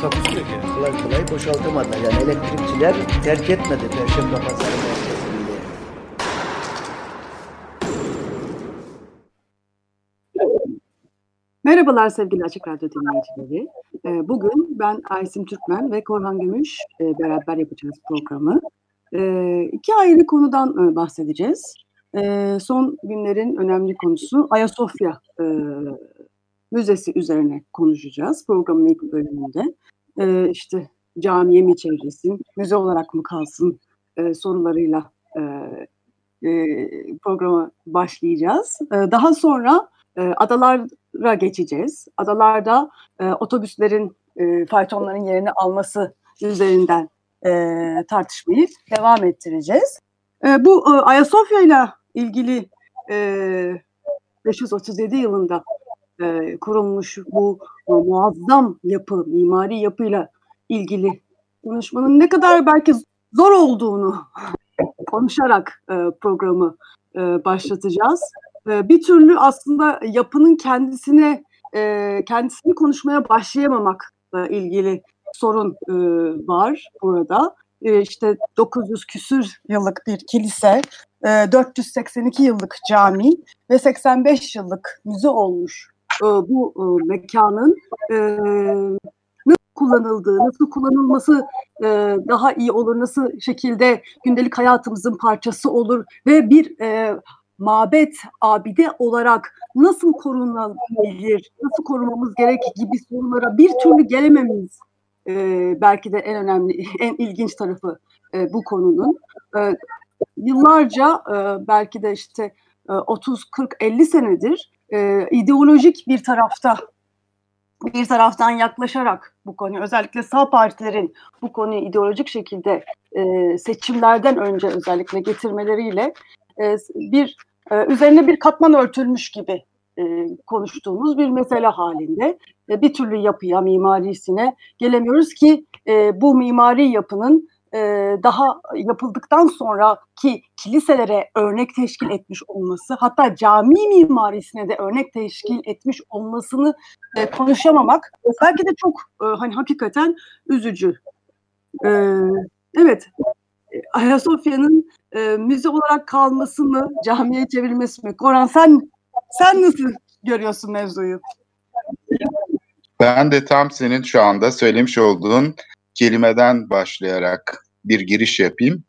Takusuyor ki. kolay kolay boşaltamadılar. Yani elektrikçiler terk etmedi Perşembe Pazarı merkezinde. Merhabalar sevgili Açık Radyo dinleyicileri. Ee, Bugün ben Aysim Türkmen ve Korhan Gümüş e, beraber yapacağız programı. Ee, İki ayrı konudan e, bahsedeceğiz. Ee, Son günlerin önemli konusu Ayasofya e, Müzesi üzerine konuşacağız programın ilk bölümünde. İşte camiye mi çevrilsin, müze olarak mı kalsın e, sorularıyla e, e, programa başlayacağız. E, Daha sonra e, adalara geçeceğiz. Adalarda e, otobüslerin, e, faytonların yerini alması üzerinden e, tartışmayı devam ettireceğiz. E, bu e, Ayasofya ile ilgili e, 537 yılında e, kurulmuş bu e, muazzam yapı, mimari yapıyla ilgili konuşmanın ne kadar belki zor olduğunu konuşarak e, programı e, başlatacağız. E, bir türlü aslında yapının kendisine e, kendisini konuşmaya başlayamamakla ilgili sorun e, var burada. E, işte 900 küsür yıllık bir kilise, e, 482 yıllık cami ve 85 yıllık müze olmuş e, bu e, mekanın e, nasıl kullanıldığı, nasıl kullanılması daha iyi olur, nasıl şekilde gündelik hayatımızın parçası olur ve bir e, mabet, abide olarak nasıl korunabilir, nasıl korumamız gerek gibi sorulara bir türlü gelememiz belki de en önemli, en ilginç tarafı bu konunun. Yıllarca belki de işte e, 30, 40, 50 senedir e, ideolojik bir tarafta bir taraftan yaklaşarak bu konuyu özellikle sağ partilerin bu konuyu ideolojik şekilde e, seçimlerden önce özellikle getirmeleriyle e, bir e, üzerine bir katman örtülmüş gibi e, konuştuğumuz bir mesele halinde e, bir türlü yapıya, mimarisine gelemiyoruz ki e, bu mimari yapının e, daha yapıldıktan sonraki kiliselere örnek teşkil etmiş olması, hatta cami mimarisine de örnek teşkil etmiş olmasını e, konuşamamak belki de çok e, hani hakikaten üzücü. Evet, Ayasofya'nın müze olarak kalması mı, camiye çevrilmesi mi? Koran sen sen nasıl görüyorsun mevzuyu? Ben de tam senin şu anda söylemiş olduğun kelimeden başlayarak bir giriş yapayım.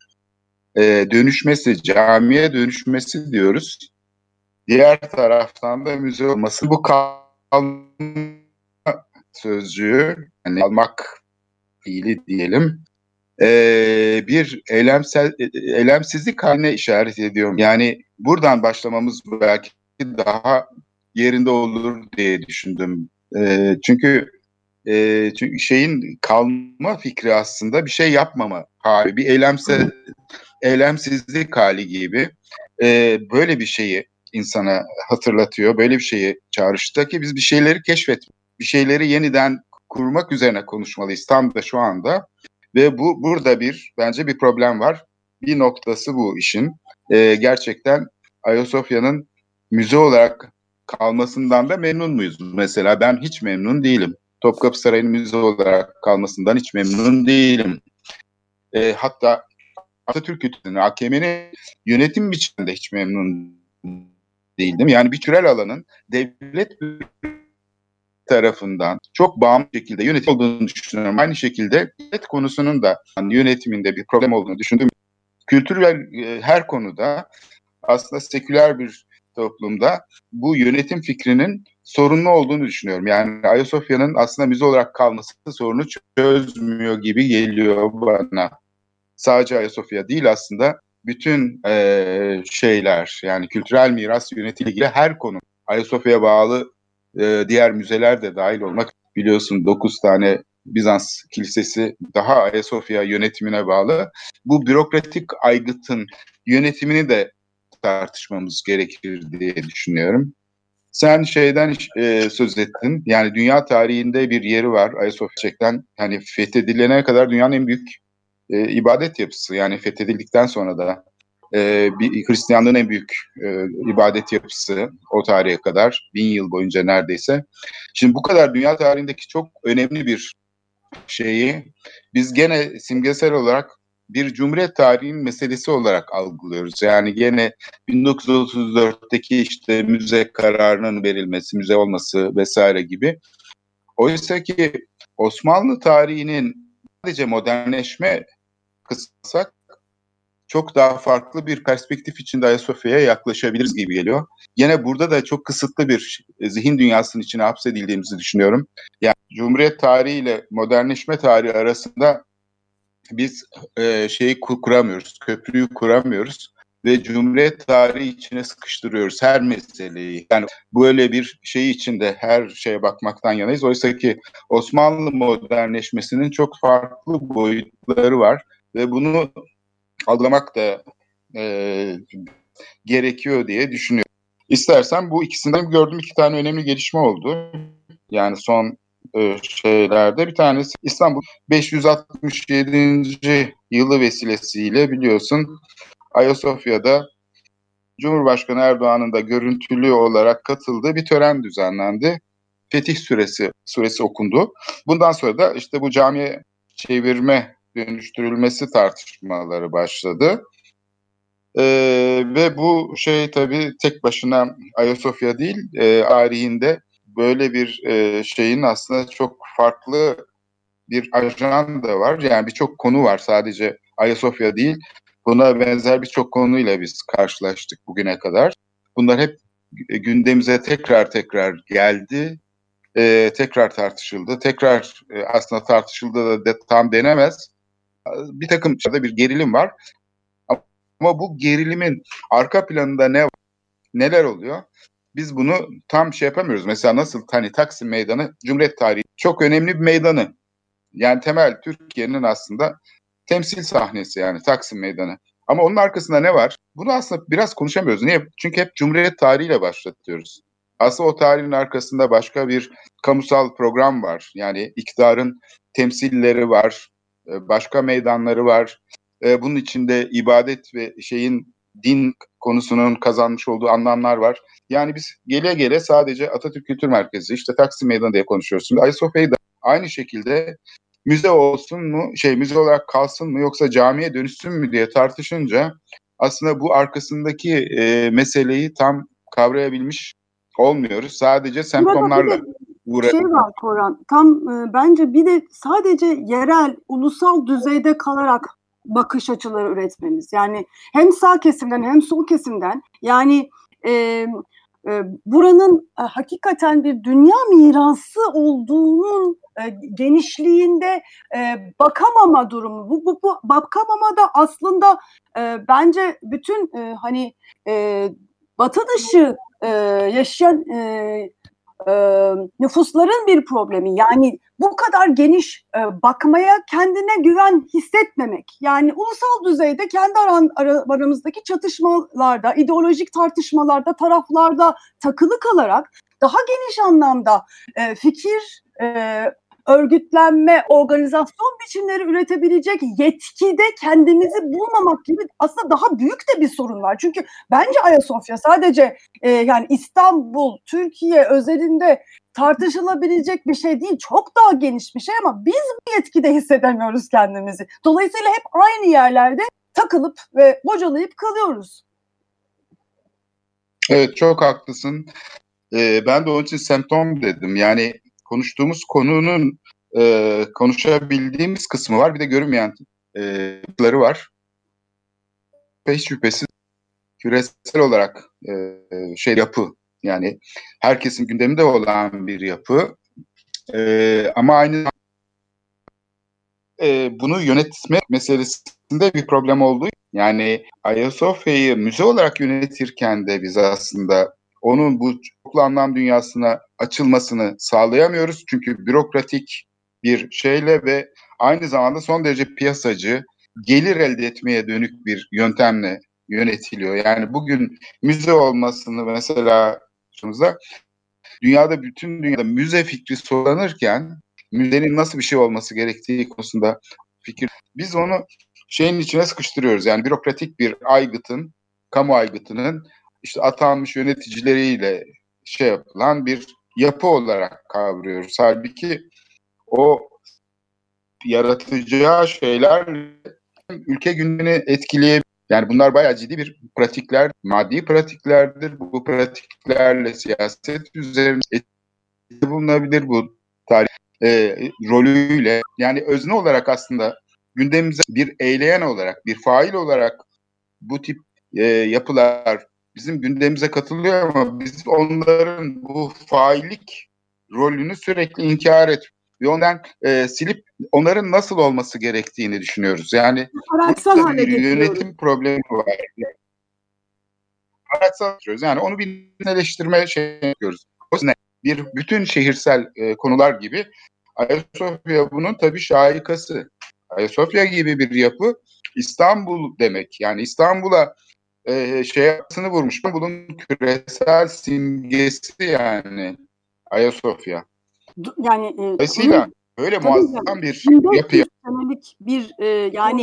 Ee, dönüşmesi, camiye dönüşmesi diyoruz. Diğer taraftan da müze olması bu kalma sözcüğü, yani almak fiili diyelim, ee, bir eylemsel, eylemsizlik haline işaret ediyorum. Yani buradan başlamamız belki daha yerinde olur diye düşündüm. E, çünkü e, çünkü şeyin kalma fikri aslında bir şey yapmama hali, bir eylemse eylemsizlik hali gibi e, böyle bir şeyi insana hatırlatıyor. Böyle bir şeyi çağrıştı ki biz bir şeyleri keşfet, bir şeyleri yeniden kurmak üzerine konuşmalıyız tam da şu anda. Ve bu burada bir bence bir problem var. Bir noktası bu işin. E, gerçekten Ayasofya'nın müze olarak kalmasından da memnun muyuz? Mesela ben hiç memnun değilim. Topkapı Sarayı'nın müze olarak kalmasından hiç memnun değilim. E, hatta Atatürk Kütüphanesi'nin, AKM'nin yönetim biçiminde hiç memnun değildim. Yani bir türel alanın devlet tarafından çok bağımlı şekilde yönetim olduğunu düşünüyorum. Aynı şekilde devlet konusunun da yönetiminde bir problem olduğunu düşündüm. Kültür ve her konuda aslında seküler bir toplumda bu yönetim fikrinin sorunlu olduğunu düşünüyorum. Yani Ayasofya'nın aslında müze olarak kalması sorunu çözmüyor gibi geliyor bana. Sadece Ayasofya değil aslında bütün e, şeyler yani kültürel miras yönetimiyle ilgili her konu Ayasofya'ya bağlı e, diğer müzeler de dahil olmak biliyorsun 9 tane Bizans kilisesi daha Ayasofya yönetimine bağlı. Bu bürokratik aygıtın yönetimini de tartışmamız gerekir diye düşünüyorum. Sen şeyden e, söz ettin. Yani dünya tarihinde bir yeri var Ayasofya gerçekten hani fethedilene kadar dünyanın en büyük e, ibadet yapısı. Yani fethedildikten sonra da e, bir Hristiyanlığın en büyük e, ibadet yapısı o tarihe kadar bin yıl boyunca neredeyse. Şimdi bu kadar dünya tarihindeki çok önemli bir şeyi biz gene simgesel olarak bir cumhuriyet tarihinin meselesi olarak algılıyoruz. Yani gene 1934'teki işte müze kararının verilmesi, müze olması vesaire gibi. Oysa ki Osmanlı tarihinin sadece modernleşme kıssak çok daha farklı bir perspektif içinde Ayasofya'ya yaklaşabiliriz gibi geliyor. Yine burada da çok kısıtlı bir zihin dünyasının içine hapsedildiğimizi düşünüyorum. Yani Cumhuriyet tarihi ile modernleşme tarihi arasında biz e, şeyi kuramıyoruz, köprüyü kuramıyoruz ve Cumhuriyet tarihi içine sıkıştırıyoruz her meseleyi. Yani böyle bir şey içinde her şeye bakmaktan yanayız. Oysa ki Osmanlı modernleşmesinin çok farklı boyutları var ve bunu algılamak da e, gerekiyor diye düşünüyorum. İstersen bu ikisinden gördüğüm iki tane önemli gelişme oldu. Yani son şeylerde bir tanesi İstanbul 567. yılı vesilesiyle biliyorsun Ayasofya'da Cumhurbaşkanı Erdoğan'ın da görüntülü olarak katıldığı bir tören düzenlendi. Fetih suresi suresi okundu. Bundan sonra da işte bu camiye çevirme dönüştürülmesi tartışmaları başladı. Ee, ve bu şey tabii tek başına Ayasofya değil, e, tarihinde böyle bir e, şeyin aslında çok farklı bir ajanda var. Yani birçok konu var sadece Ayasofya değil. Buna benzer birçok konuyla biz karşılaştık bugüne kadar. Bunlar hep gündemimize tekrar tekrar geldi. E, tekrar tartışıldı. Tekrar e, aslında tartışıldı da de, tam denemez. Bir takım bir gerilim var. Ama bu gerilimin arka planında ne neler oluyor? Biz bunu tam şey yapamıyoruz. Mesela nasıl hani Taksim Meydanı Cumhuriyet tarihi çok önemli bir meydanı. Yani temel Türkiye'nin aslında temsil sahnesi yani Taksim Meydanı. Ama onun arkasında ne var? Bunu aslında biraz konuşamıyoruz. Niye? Çünkü hep Cumhuriyet tarihiyle başlatıyoruz. Aslında o tarihin arkasında başka bir kamusal program var. Yani iktidarın temsilleri var, e, başka meydanları var. E, bunun içinde ibadet ve şeyin din konusunun kazanmış olduğu anlamlar var. Yani biz gele gele sadece Atatürk Kültür Merkezi, işte Taksim Meydanı diye konuşuyoruz. Şimdi Ayasofya'yı da aynı şekilde müze olsun mu, şey müze olarak kalsın mı yoksa camiye dönüşsün mü diye tartışınca aslında bu arkasındaki e, meseleyi tam kavrayabilmiş olmuyoruz. Sadece semptomlarla uğraşıyoruz. Şey var Koran, tam e, bence bir de sadece yerel, ulusal düzeyde kalarak bakış açıları üretmemiz. Yani hem sağ kesimden hem sol kesimden yani e, e, buranın e, hakikaten bir dünya mirası olduğunun e, genişliğinde e, bakamama durumu. Bu, bu, bu bakamama da aslında e, bence bütün e, hani e, batı dışı e, yaşayan e, e, nüfusların bir problemi. Yani bu kadar geniş e, bakmaya kendine güven hissetmemek. Yani ulusal düzeyde kendi aran, aramızdaki çatışmalarda, ideolojik tartışmalarda, taraflarda takılı kalarak daha geniş anlamda e, fikir e, örgütlenme, organizasyon biçimleri üretebilecek yetkide kendimizi bulmamak gibi aslında daha büyük de bir sorun var. Çünkü bence Ayasofya sadece e, yani İstanbul, Türkiye özelinde tartışılabilecek bir şey değil. Çok daha geniş bir şey ama biz bu yetkide hissedemiyoruz kendimizi. Dolayısıyla hep aynı yerlerde takılıp ve bocalayıp kalıyoruz. Evet çok haklısın. Ee, ben de onun için semptom dedim. Yani konuştuğumuz konunun e, konuşabildiğimiz kısmı var. Bir de görünmeyen e, var. Hiç şüphesiz küresel olarak e, şey yapı yani herkesin gündeminde olan bir yapı. E, ama aynı e, bunu yönetme meselesinde bir problem olduğu yani Ayasofya'yı müze olarak yönetirken de biz aslında onun bu çoklu anlam dünyasına açılmasını sağlayamıyoruz. Çünkü bürokratik bir şeyle ve aynı zamanda son derece piyasacı, gelir elde etmeye dönük bir yöntemle yönetiliyor. Yani bugün müze olmasını mesela dünyada bütün dünyada müze fikri sorlanırken müzenin nasıl bir şey olması gerektiği konusunda fikir. Biz onu şeyin içine sıkıştırıyoruz. Yani bürokratik bir aygıtın, kamu aygıtının işte atanmış yöneticileriyle şey yapılan bir yapı olarak kavruyoruz. Halbuki o yaratacağı şeyler ülke gündemini etkileyebilir. Yani bunlar bayağı ciddi bir pratikler, maddi pratiklerdir. Bu pratiklerle siyaset üzerine etkili bulunabilir bu tarih e, rolüyle. Yani özne olarak aslında gündemimize bir eyleyen olarak, bir fail olarak bu tip e, yapılar bizim gündemimize katılıyor ama biz onların bu faillik rolünü sürekli inkar et ve ondan e, silip onların nasıl olması gerektiğini düşünüyoruz. Yani Araçsal hale bir yönetim problemi var. Araçsal yani onu bir eleştirme şey yapıyoruz. O ne? Bir bütün şehirsel e, konular gibi Ayasofya bunun tabii şahikası. Ayasofya gibi bir yapı İstanbul demek. Yani İstanbul'a e, şey yapısını vurmuş. Bunun küresel simgesi yani Ayasofya. Yani e, Dolayısıyla böyle muazzam bir yapı. senelik bir e, yani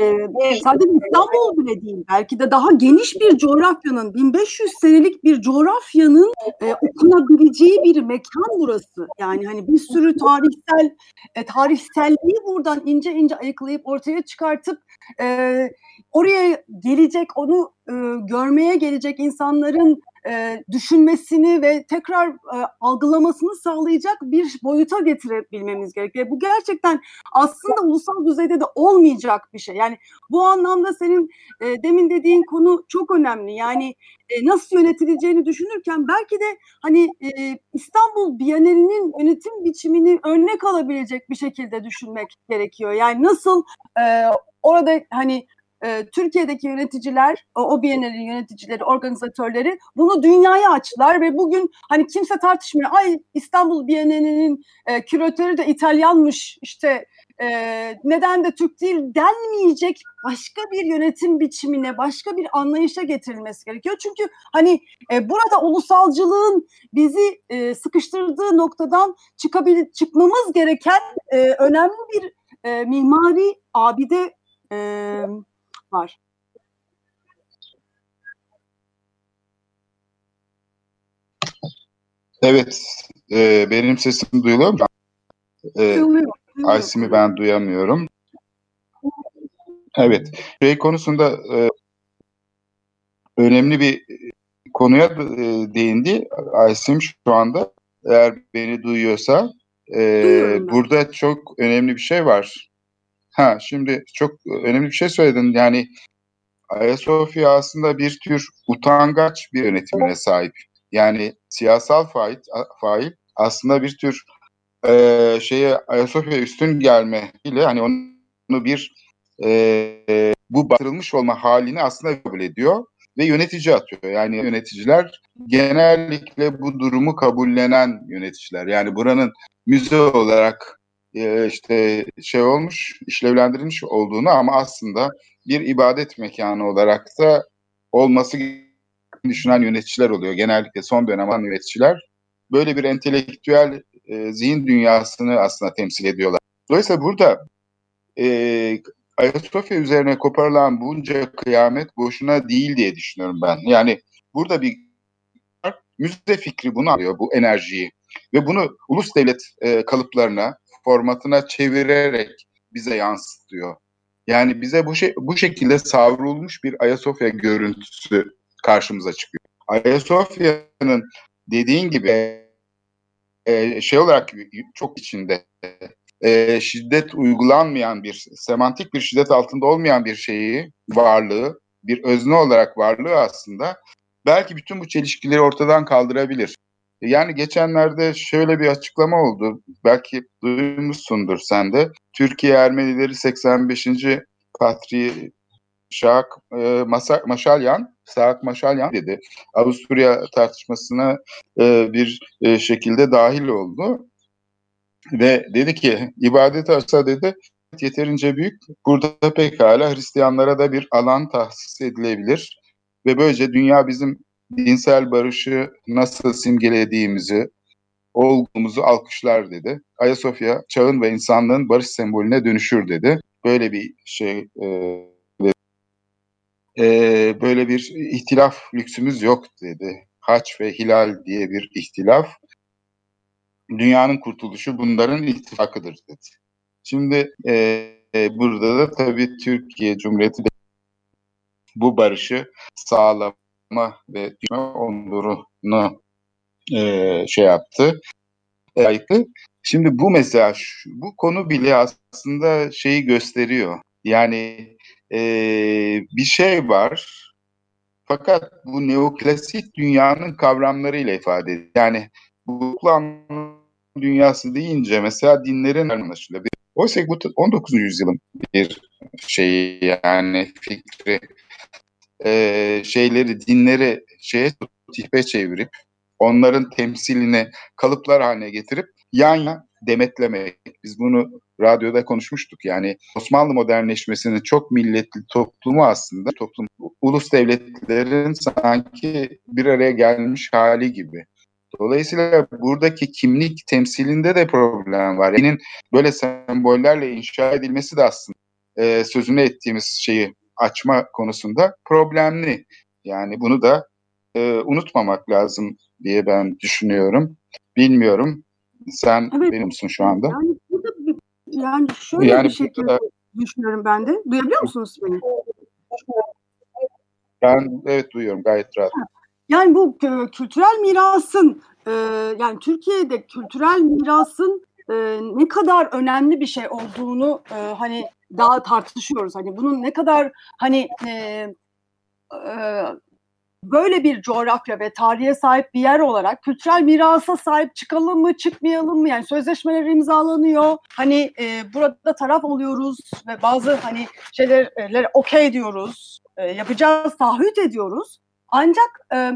e, sadece İstanbul bile değil belki de daha geniş bir coğrafyanın 1500 senelik bir coğrafyanın e, okunabileceği bir mekan burası. Yani hani bir sürü tarihsel e, tarihselliği buradan ince ince ayıklayıp ortaya çıkartıp e, oraya gelecek onu e, görmeye gelecek insanların e, düşünmesini ve tekrar e, algılamasını sağlayacak bir boyuta getirebilmemiz gerekiyor. Bu gerçekten aslında ulusal düzeyde de olmayacak bir şey. Yani bu anlamda senin e, demin dediğin konu çok önemli. Yani e, nasıl yönetileceğini düşünürken belki de hani e, İstanbul Bienalinin yönetim biçimini örnek alabilecek bir şekilde düşünmek gerekiyor. Yani nasıl e, orada hani e, Türkiye'deki yöneticiler, o Biennale'nin yöneticileri, organizatörleri bunu dünyaya açtılar ve bugün hani kimse tartışmıyor. Ay İstanbul Biennale'nin e, küratörü de İtalyanmış işte e, neden de Türk değil denmeyecek başka bir yönetim biçimine, başka bir anlayışa getirilmesi gerekiyor. Çünkü hani e, burada ulusalcılığın bizi e, sıkıştırdığı noktadan çıkabil çıkmamız gereken e, önemli bir e, mimari abide e, var. Evet, e, benim sesim duyuluyor mu? E, Aysim'i ben duyamıyorum. Evet, şey konusunda e, önemli bir konuya e, değindi Aysim şu anda. Eğer beni duyuyorsa, e, burada çok önemli bir şey var. Ha şimdi çok önemli bir şey söyledin. Yani Ayasofya aslında bir tür utangaç bir yönetimine sahip. Yani siyasal fail, fail aslında bir tür e, şeye Ayasofya üstün gelme ile hani onu bir e, bu batırılmış olma halini aslında kabul ediyor ve yönetici atıyor. Yani yöneticiler genellikle bu durumu kabullenen yöneticiler. Yani buranın müze olarak e, işte şey olmuş, işlevlendirilmiş olduğunu ama aslında bir ibadet mekanı olarak da olması düşünen yöneticiler oluyor. Genellikle son dönem olan yöneticiler böyle bir entelektüel e, zihin dünyasını aslında temsil ediyorlar. Dolayısıyla burada e, Ayasofya üzerine koparılan bunca kıyamet boşuna değil diye düşünüyorum ben. Yani burada bir müze fikri bunu alıyor, bu enerjiyi. Ve bunu ulus devlet e, kalıplarına, formatına çevirerek bize yansıtıyor. Yani bize bu şey bu şekilde savrulmuş bir Ayasofya görüntüsü karşımıza çıkıyor. Ayasofya'nın dediğin gibi e, şey olarak çok içinde e, şiddet uygulanmayan bir semantik bir şiddet altında olmayan bir şeyi varlığı bir özne olarak varlığı aslında belki bütün bu çelişkileri ortadan kaldırabilir. Yani geçenlerde şöyle bir açıklama oldu. Belki duymuşsundur sen de. Türkiye Ermenileri 85. Patri Şak e, Maşalyan, Saak Maşalyan dedi. Avusturya tartışmasına e, bir e, şekilde dahil oldu. Ve dedi ki ibadet arsa dedi yeterince büyük. Burada pekala Hristiyanlara da bir alan tahsis edilebilir. Ve böylece dünya bizim dinsel barışı nasıl simgelediğimizi, olgumuzu alkışlar dedi. Ayasofya çağın ve insanlığın barış sembolüne dönüşür dedi. Böyle bir şey e, e, böyle bir ihtilaf lüksümüz yok dedi. Haç ve hilal diye bir ihtilaf. Dünyanın kurtuluşu bunların ittifakıdır dedi. Şimdi e, e, burada da tabii Türkiye Cumhuriyeti de bu barışı sağlama ve onurunu e, şey yaptı. E, Şimdi bu mesela bu konu bile aslında şeyi gösteriyor. Yani e, bir şey var fakat bu neoklasik dünyanın kavramlarıyla ifade ediyor. Yani bu dünyası deyince mesela dinlerin anlaşılıyor. Oysa bu 19. yüzyılın bir şeyi yani fikri e, şeyleri, dinleri şeye tihbe çevirip onların temsilini kalıplar haline getirip yan yana demetlemek. Biz bunu radyoda konuşmuştuk. Yani Osmanlı modernleşmesinin çok milletli toplumu aslında toplum ulus devletlerin sanki bir araya gelmiş hali gibi. Dolayısıyla buradaki kimlik temsilinde de problem var. Yani böyle sembollerle inşa edilmesi de aslında e, sözünü ettiğimiz şeyi açma konusunda problemli. Yani bunu da e, unutmamak lazım diye ben düşünüyorum. Bilmiyorum. Sen evet. benim misin şu anda? Yani, burada, yani şöyle yani bir şekilde da, düşünüyorum ben de. Duyabiliyor musunuz beni? Ben evet duyuyorum gayet rahat. Yani bu e, kültürel mirasın e, yani Türkiye'de kültürel mirasın e, ne kadar önemli bir şey olduğunu e, hani daha tartışıyoruz. Hani bunun ne kadar hani e, e, böyle bir coğrafya ve tarihe sahip bir yer olarak kültürel mirasa sahip çıkalım mı çıkmayalım mı? Yani sözleşmeler imzalanıyor. Hani e, burada taraf oluyoruz ve bazı hani şeyler okey diyoruz. E, yapacağız taahhüt ediyoruz. Ancak e,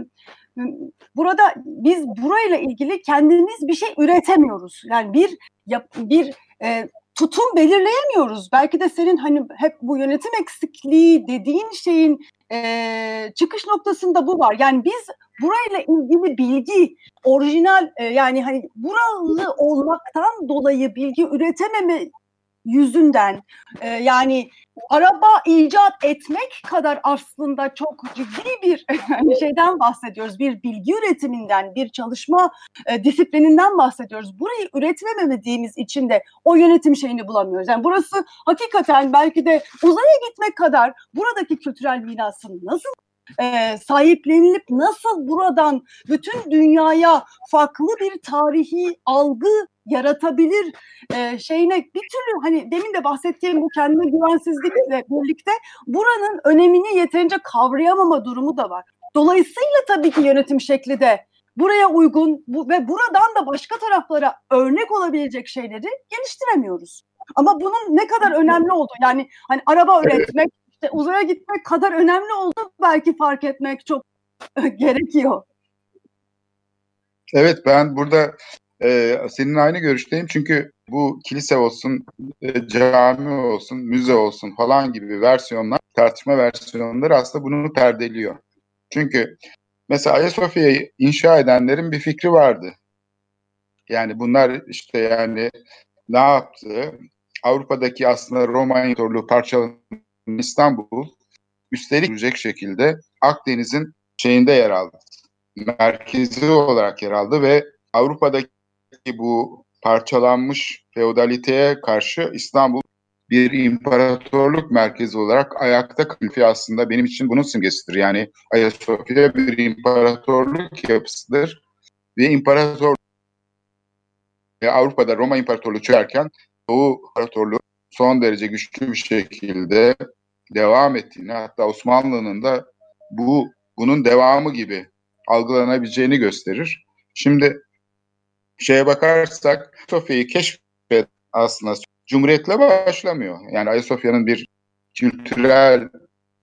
burada biz burayla ilgili kendimiz bir şey üretemiyoruz. Yani bir yap, bir e, tutum belirleyemiyoruz. Belki de senin hani hep bu yönetim eksikliği dediğin şeyin e, çıkış noktasında bu var. Yani biz burayla ilgili bilgi, orijinal e, yani hani buralı olmaktan dolayı bilgi üretememe yüzünden e, yani araba icat etmek kadar aslında çok ciddi bir hani şeyden bahsediyoruz. Bir bilgi üretiminden, bir çalışma e, disiplininden bahsediyoruz. Burayı üretmemediğimiz için de o yönetim şeyini bulamıyoruz. Yani burası hakikaten belki de uzaya gitmek kadar buradaki kültürel mirasın nasıl e, sahiplenilip nasıl buradan bütün dünyaya farklı bir tarihi algı yaratabilir e, şeyine bir türlü hani demin de bahsettiğim bu kendine güvensizlikle birlikte buranın önemini yeterince kavrayamama durumu da var. Dolayısıyla tabii ki yönetim şekli de buraya uygun bu, ve buradan da başka taraflara örnek olabilecek şeyleri geliştiremiyoruz. Ama bunun ne kadar önemli olduğu yani hani araba üretmek, işte uzaya gitmek kadar önemli olduğu belki fark etmek çok gerekiyor. Evet ben burada e, senin aynı görüşteyim çünkü bu kilise olsun, e, cami olsun, müze olsun falan gibi versiyonlar, tartışma versiyonları aslında bunu perdeliyor. Çünkü mesela Ayasofya'yı inşa edenlerin bir fikri vardı. Yani bunlar işte yani ne yaptı? Avrupa'daki aslında Roma İmparatorluğu parçalanan İstanbul üstelik şekilde Akdeniz'in şeyinde yer aldı. Merkezi olarak yer aldı ve Avrupa'daki bu parçalanmış feodaliteye karşı İstanbul bir imparatorluk merkezi olarak ayakta kalıyor. Aslında benim için bunun simgesidir. Yani Ayasofya bir imparatorluk yapısıdır ve imparator Avrupa'da Roma İmparatorluğu çökerken Doğu İmparatorluğu son derece güçlü bir şekilde devam ettiğini hatta Osmanlı'nın da bu bunun devamı gibi algılanabileceğini gösterir. Şimdi şeye bakarsak Sofya'yı keşfet aslında Cumhuriyet'le başlamıyor. Yani Ayasofya'nın bir kültürel,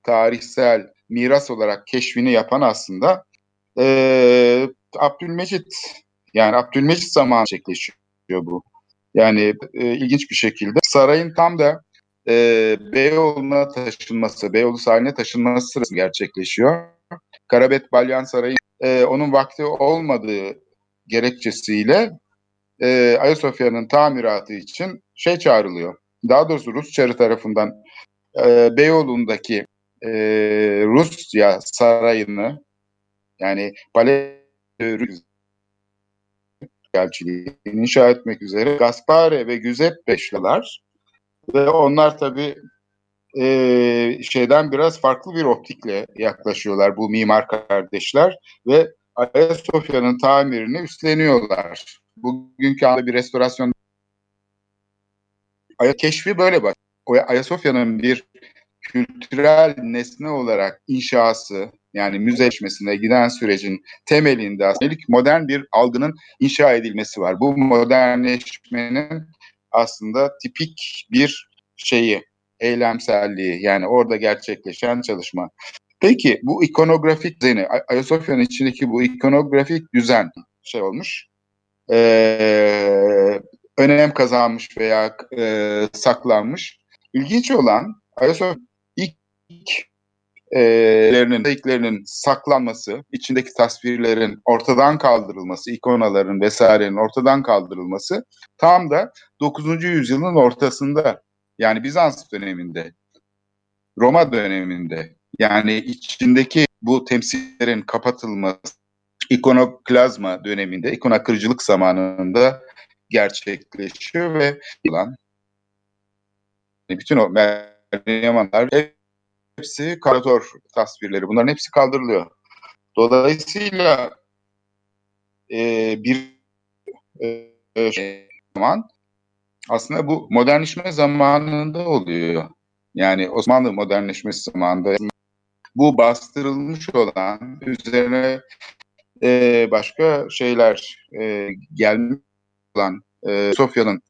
tarihsel miras olarak keşfini yapan aslında e, Abdülmecit yani Abdülmecit zamanı gerçekleşiyor bu. Yani e, ilginç bir şekilde sarayın tam da e, Beyoğlu'na taşınması, Beyoğlu sahiline taşınması sırası gerçekleşiyor. Karabet Balyan Sarayı e, onun vakti olmadığı gerekçesiyle e, Ayasofya'nın tamiratı için şey çağrılıyor. Daha doğrusu Rus Çarı tarafından e, Beyoğlu'ndaki e, Rusya sarayını yani Bale elçiliğini inşa etmek üzere Gaspare ve Giuseppe işliyorlar. Ve onlar tabii e, şeyden biraz farklı bir optikle yaklaşıyorlar bu mimar kardeşler ve Ayasofya'nın tamirini üstleniyorlar. Bugünkü anda bir restorasyon keşfi böyle bak. Ayasofya'nın bir kültürel nesne olarak inşası yani müzeşmesine giden sürecin temelinde aslında modern bir algının inşa edilmesi var. Bu modernleşmenin aslında tipik bir şeyi, eylemselliği yani orada gerçekleşen çalışma. Peki bu ikonografik düzeni, Ayasofya'nın içindeki bu ikonografik düzen şey olmuş, e, önem kazanmış veya e, saklanmış. İlginç olan Ayasofya ilk e, saklanması, içindeki tasvirlerin ortadan kaldırılması, ikonaların vesairenin ortadan kaldırılması tam da 9. yüzyılın ortasında yani Bizans döneminde, Roma döneminde yani içindeki bu temsillerin kapatılması ikonoklazma döneminde, ikonakırıcılık zamanında gerçekleşiyor ve bütün o Meryem hepsi karator tasvirleri. Bunların hepsi kaldırılıyor. Dolayısıyla e, bir e, şey, zaman aslında bu modernleşme zamanında oluyor. Yani Osmanlı modernleşmesi zamanında bu bastırılmış olan üzerine e, başka şeyler e, gelmiş olan e, Sofya'nın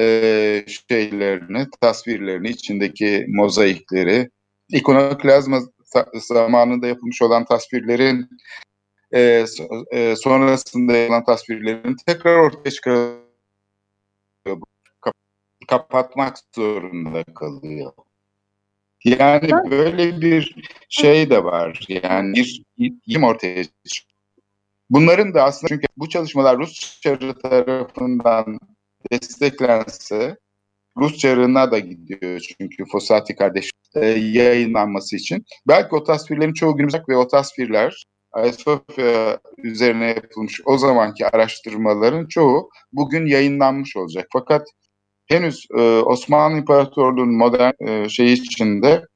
e, şeylerini, tasvirlerini, içindeki mozaikleri, ikonoklazma zamanında yapılmış olan tasvirlerin e, e, sonrasında yapılan tasvirlerin tekrar ortaya çıkarılıyor. Kapatmak zorunda kalıyor. Yani böyle bir şey de var. Yani bir yim ortaya çıkıyor. Bunların da aslında çünkü bu çalışmalar Rus çarı tarafından desteklense Rus çarına da gidiyor çünkü Fossati kardeş e, yayınlanması için. Belki o tasvirlerin çoğu günümüzde ve o tasvirler Ayasofya üzerine yapılmış o zamanki araştırmaların çoğu bugün yayınlanmış olacak. Fakat henüz e, Osmanlı İmparatorluğu'nun modern e, şeyi içinde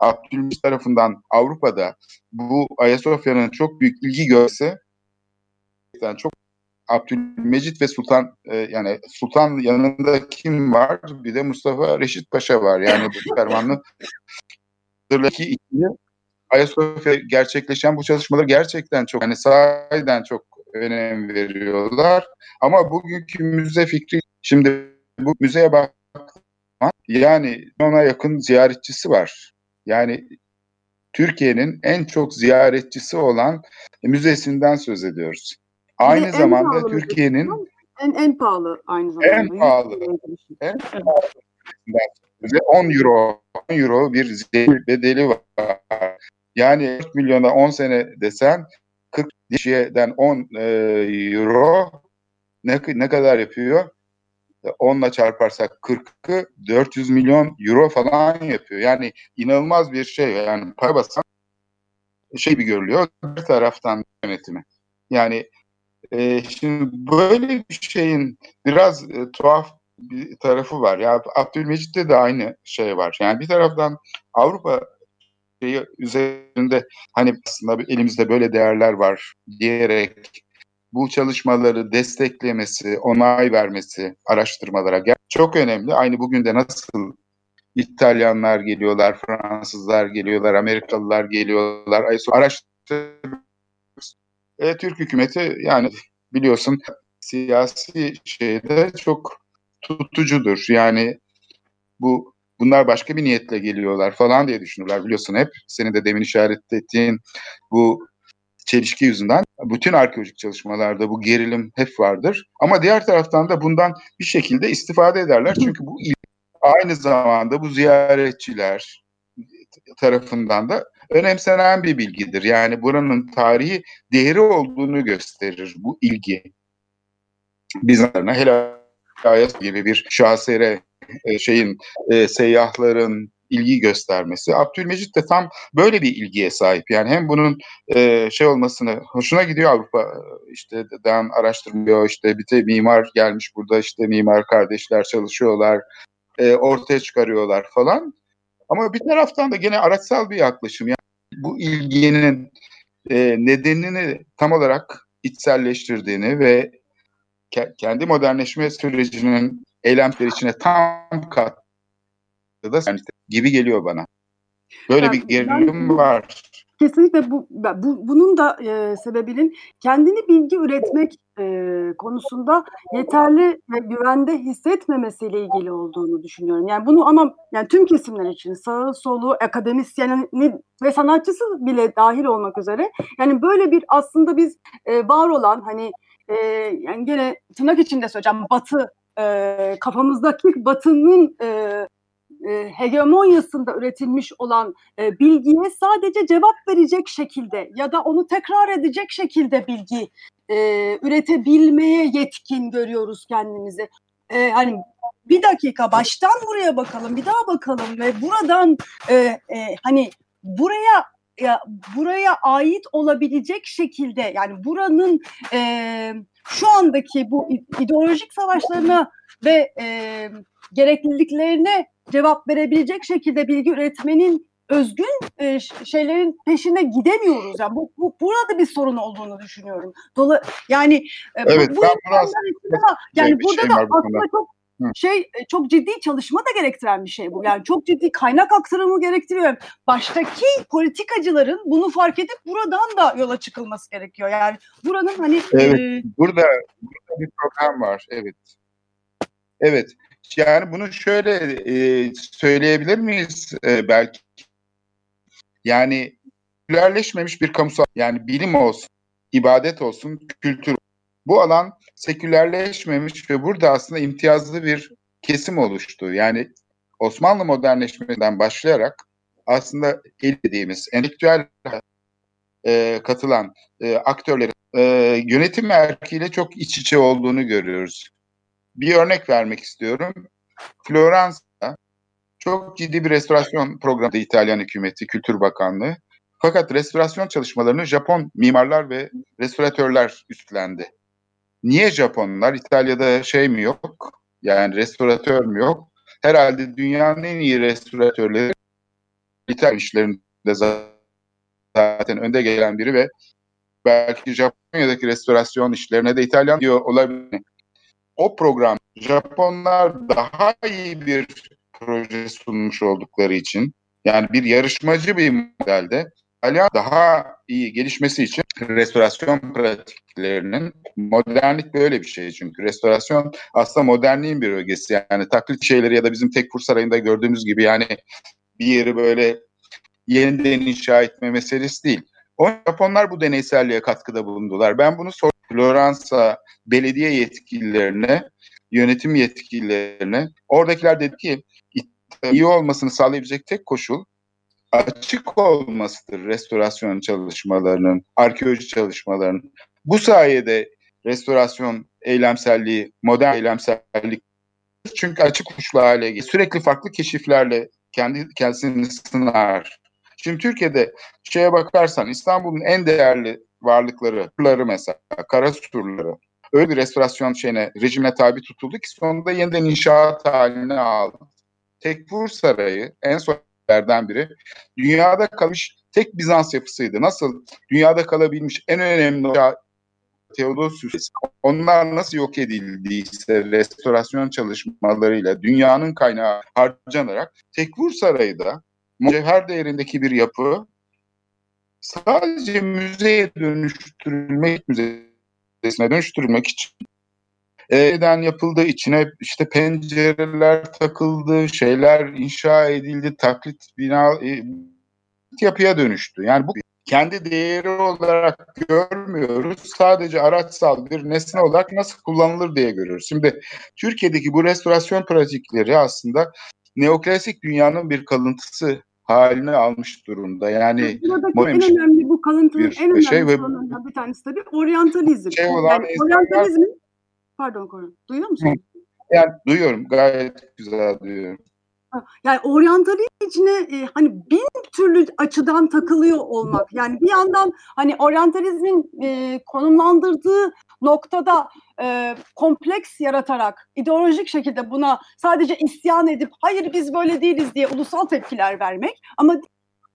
Abdülmecit tarafından Avrupa'da bu Ayasofya'nın çok büyük ilgi görse yani çok Abdülmecit ve Sultan e, yani Sultan yanında kim var? Bir de Mustafa Reşit Paşa var. Yani bu Fermanlı ki ikili Ayasofya gerçekleşen bu çalışmalar gerçekten çok hani sahiden çok önem veriyorlar. Ama bugünkü müze fikri şimdi bu müzeye bak yani ona yakın ziyaretçisi var. Yani Türkiye'nin en çok ziyaretçisi olan müzesinden söz ediyoruz. Aynı en zamanda Türkiye'nin en en pahalı aynı zamanda. En pahalı. En pahalı. 10 euro 10 euro bir bedeli var. Yani 4 milyona 10 sene desen 40 kişiden 10 e, euro ne, ne kadar yapıyor? 10'la e, çarparsak 40'ı 400 milyon euro falan yapıyor. Yani inanılmaz bir şey. Yani para basan şey bir görülüyor. Bir taraftan yönetimi. Yani e, şimdi böyle bir şeyin biraz e, tuhaf bir tarafı var. Ya Abdülmecit'te de aynı şey var. Yani bir taraftan Avrupa şeyi üzerinde hani aslında elimizde böyle değerler var diyerek bu çalışmaları desteklemesi, onay vermesi araştırmalara çok önemli. Aynı bugün de nasıl İtalyanlar geliyorlar, Fransızlar geliyorlar, Amerikalılar geliyorlar. Araştırma e, Türk hükümeti yani biliyorsun siyasi şeyde çok tutucudur. Yani bu bunlar başka bir niyetle geliyorlar falan diye düşünürler biliyorsun hep. Senin de demin işaret ettiğin bu çelişki yüzünden bütün arkeolojik çalışmalarda bu gerilim hep vardır. Ama diğer taraftan da bundan bir şekilde istifade ederler. Çünkü bu aynı zamanda bu ziyaretçiler tarafından da önemsenen bir bilgidir. Yani buranın tarihi değeri olduğunu gösterir bu ilgi. Bizlerine hele Ayas gibi bir şahsere e, şeyin e, seyyahların ilgi göstermesi. Abdülmecit de tam böyle bir ilgiye sahip. Yani hem bunun e, şey olmasını hoşuna gidiyor Avrupa işte dan araştırmıyor işte bir de mimar gelmiş burada işte mimar kardeşler çalışıyorlar e, ortaya çıkarıyorlar falan. Ama bir taraftan da gene araçsal bir yaklaşım. Bu ilginin e, nedenini tam olarak içselleştirdiğini ve ke- kendi modernleşme sürecinin eylemleri içine tam kattı da gibi geliyor bana. Böyle Yani bir gerilim var. Kesinlikle bu, bu bunun da e, sebebinin kendini bilgi üretmek e, konusunda yeterli ve güvende hissetmemesiyle ilgili olduğunu düşünüyorum. Yani bunu ama yani tüm kesimler için sağı solu akademisyeni ve sanatçısı bile dahil olmak üzere yani böyle bir aslında biz e, var olan hani e, yani gene tırnak içinde söyleyeceğim batı e, kafamızdaki batının e, e, hegemonyasında üretilmiş olan e, bilgiye sadece cevap verecek şekilde ya da onu tekrar edecek şekilde bilgi e, üretebilmeye yetkin görüyoruz kendimizi. E, hani bir dakika baştan buraya bakalım, bir daha bakalım ve buradan hani buraya ya buraya ait olabilecek şekilde yani buranın e, şu andaki bu ideolojik savaşlarına ve e, gerekliliklerine cevap verebilecek şekilde bilgi üretmenin özgün e, şeylerin peşine gidemiyoruz. Yani bu, bu burada bir sorun olduğunu düşünüyorum. Dola yani e, evet, bu, bu ben biraz ama yani burada şey da bu aslında çok şey e, çok ciddi çalışma da gerektiren bir şey bu. Yani çok ciddi kaynak aktarımı gerektiriyor. Baştaki politikacıların bunu fark edip buradan da yola çıkılması gerekiyor. Yani buranın hani Evet. e, Burada, burada bir problem var. Evet. Evet. Yani bunu şöyle e, söyleyebilir miyiz e, belki? Yani sekülerleşmemiş bir kamusal, yani bilim olsun, ibadet olsun, kültür. Bu alan sekülerleşmemiş ve burada aslında imtiyazlı bir kesim oluştu. Yani Osmanlı modernleşmesinden başlayarak aslında el dediğimiz entelektüel e, katılan e, aktörlerin e, yönetim erkiyle çok iç içe olduğunu görüyoruz. Bir örnek vermek istiyorum. Floransa çok ciddi bir restorasyon programı İtalyan hükümeti, Kültür Bakanlığı. Fakat restorasyon çalışmalarını Japon mimarlar ve restoratörler üstlendi. Niye Japonlar? İtalya'da şey mi yok? Yani restoratör mü yok? Herhalde dünyanın en iyi restoratörleri İtalyan işlerinde zaten önde gelen biri ve belki Japonya'daki restorasyon işlerine de İtalyan diyor olabilir. O program Japonlar daha iyi bir proje sunmuş oldukları için yani bir yarışmacı bir modelde İtalyan daha iyi gelişmesi için restorasyon pratiklerinin modernlik böyle bir şey çünkü restorasyon aslında modernliğin bir ögesi yani taklit şeyleri ya da bizim Tekfur Sarayı'nda gördüğümüz gibi yani bir yeri böyle yeniden inşa etme meselesi değil. O Japonlar bu deneyselliğe katkıda bulundular. Ben bunu sor Floransa belediye yetkililerine, yönetim yetkililerine, oradakiler dedi ki iyi olmasını sağlayabilecek tek koşul açık olmasıdır restorasyon çalışmalarının, arkeoloji çalışmalarının. Bu sayede restorasyon eylemselliği, modern eylemsellik çünkü açık uçlu hale. Sürekli farklı keşiflerle kendi kendisini sınar. Şimdi Türkiye'de şeye bakarsan İstanbul'un en değerli varlıkları, surları mesela, kara surları öyle bir restorasyon şeyine, rejime tabi tutuldu ki sonunda yeniden inşaat haline aldı. Tekfur Sarayı en sonlardan biri dünyada kalmış tek Bizans yapısıydı. Nasıl dünyada kalabilmiş en önemli Theodosius onlar nasıl yok edildiyse restorasyon çalışmalarıyla dünyanın kaynağı harcanarak Tekfur Sarayı da mücevher değerindeki bir yapı sadece müzeye dönüştürülmek müzesine dönüştürülmek için neden yapıldı içine işte pencereler takıldı şeyler inşa edildi taklit bina e, yapıya dönüştü yani bu kendi değeri olarak görmüyoruz. Sadece araçsal bir nesne olarak nasıl kullanılır diye görüyoruz. Şimdi Türkiye'deki bu restorasyon pratikleri aslında neoklasik dünyanın bir kalıntısı haline almış durumda. Yani Buradaki en önemli bu kalıntının bir en önemli şey ve- bir tanesi tabii oryantalizm. Şey olan yani oryantalizmin pardon Koran. Duyuyor musun? yani duyuyorum gayet güzel duyuyorum. Yani oryantalizm içine e, hani bin türlü açıdan takılıyor olmak. Yani bir yandan hani oryantalizmin e, konumlandırdığı noktada e, kompleks yaratarak ideolojik şekilde buna sadece isyan edip hayır biz böyle değiliz diye ulusal tepkiler vermek ama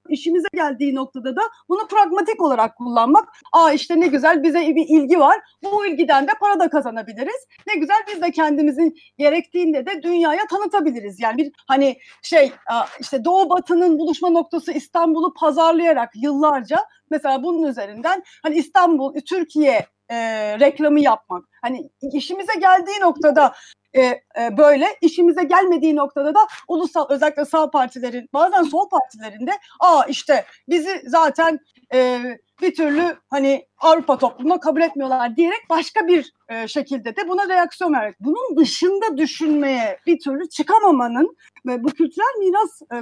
işimize geldiği noktada da bunu pragmatik olarak kullanmak. Aa işte ne güzel bize bir ilgi var. Bu ilgiden de para da kazanabiliriz. Ne güzel biz de kendimizin gerektiğinde de dünyaya tanıtabiliriz. Yani bir hani şey işte Doğu Batı'nın buluşma noktası İstanbul'u pazarlayarak yıllarca mesela bunun üzerinden hani İstanbul, Türkiye e, reklamı yapmak. Hani işimize geldiği noktada e, e, böyle, işimize gelmediği noktada da ulusal özellikle sağ partilerin bazen sol partilerinde aa işte bizi zaten e, bir türlü hani Avrupa toplumuna kabul etmiyorlar diyerek başka bir e, şekilde de buna reaksiyon vermek. Bunun dışında düşünmeye bir türlü çıkamamanın ve bu kültürel miras e,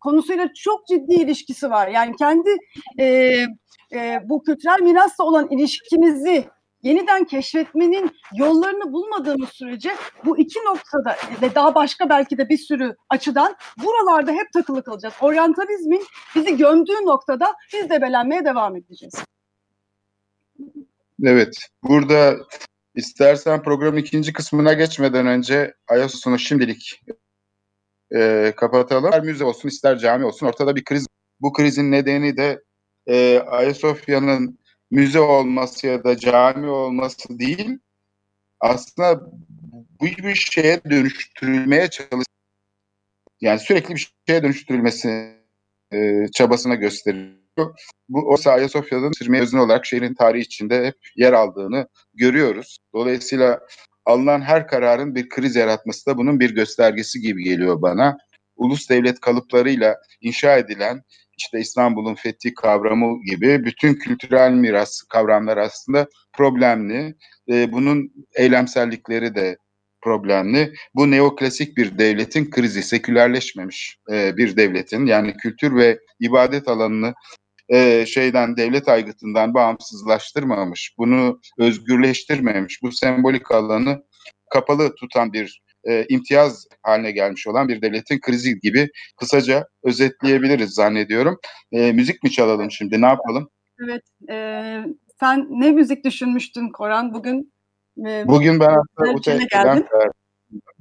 konusuyla çok ciddi ilişkisi var. Yani kendi e, e, bu kültürel mirasla olan ilişkimizi yeniden keşfetmenin yollarını bulmadığımız sürece bu iki noktada ve daha başka belki de bir sürü açıdan buralarda hep takılı kalacağız. Oryantalizmin bizi gömdüğü noktada biz debelenmeye devam edeceğiz. Evet. Burada istersen programın ikinci kısmına geçmeden önce Ayasofya'nı şimdilik e, kapatalım. İster müze olsun ister cami olsun ortada bir kriz. Bu krizin nedeni de e, Ayasofya'nın müze olması ya da cami olması değil. Aslında bu bir şeye dönüştürülmeye çalış yani sürekli bir şeye dönüştürülmesi e, çabasına gösteriyor. Bu o Ayasofya'nın sürmeye özne olarak şehrin tarihi içinde hep yer aldığını görüyoruz. Dolayısıyla alınan her kararın bir kriz yaratması da bunun bir göstergesi gibi geliyor bana. Ulus devlet kalıplarıyla inşa edilen işte İstanbul'un fethi kavramı gibi bütün kültürel miras kavramlar aslında problemli. E, bunun eylemsellikleri de problemli. Bu neoklasik bir devletin krizi, sekülerleşmemiş e, bir devletin yani kültür ve ibadet alanını e, şeyden devlet aygıtından bağımsızlaştırmamış, bunu özgürleştirmemiş, bu sembolik alanı kapalı tutan bir e, imtiyaz haline gelmiş olan bir devletin krizi gibi kısaca özetleyebiliriz zannediyorum. E, müzik mi çalalım şimdi ne yapalım? Evet, e, sen ne müzik düşünmüştün Koran bugün? E, Bugün ben aslında geldin.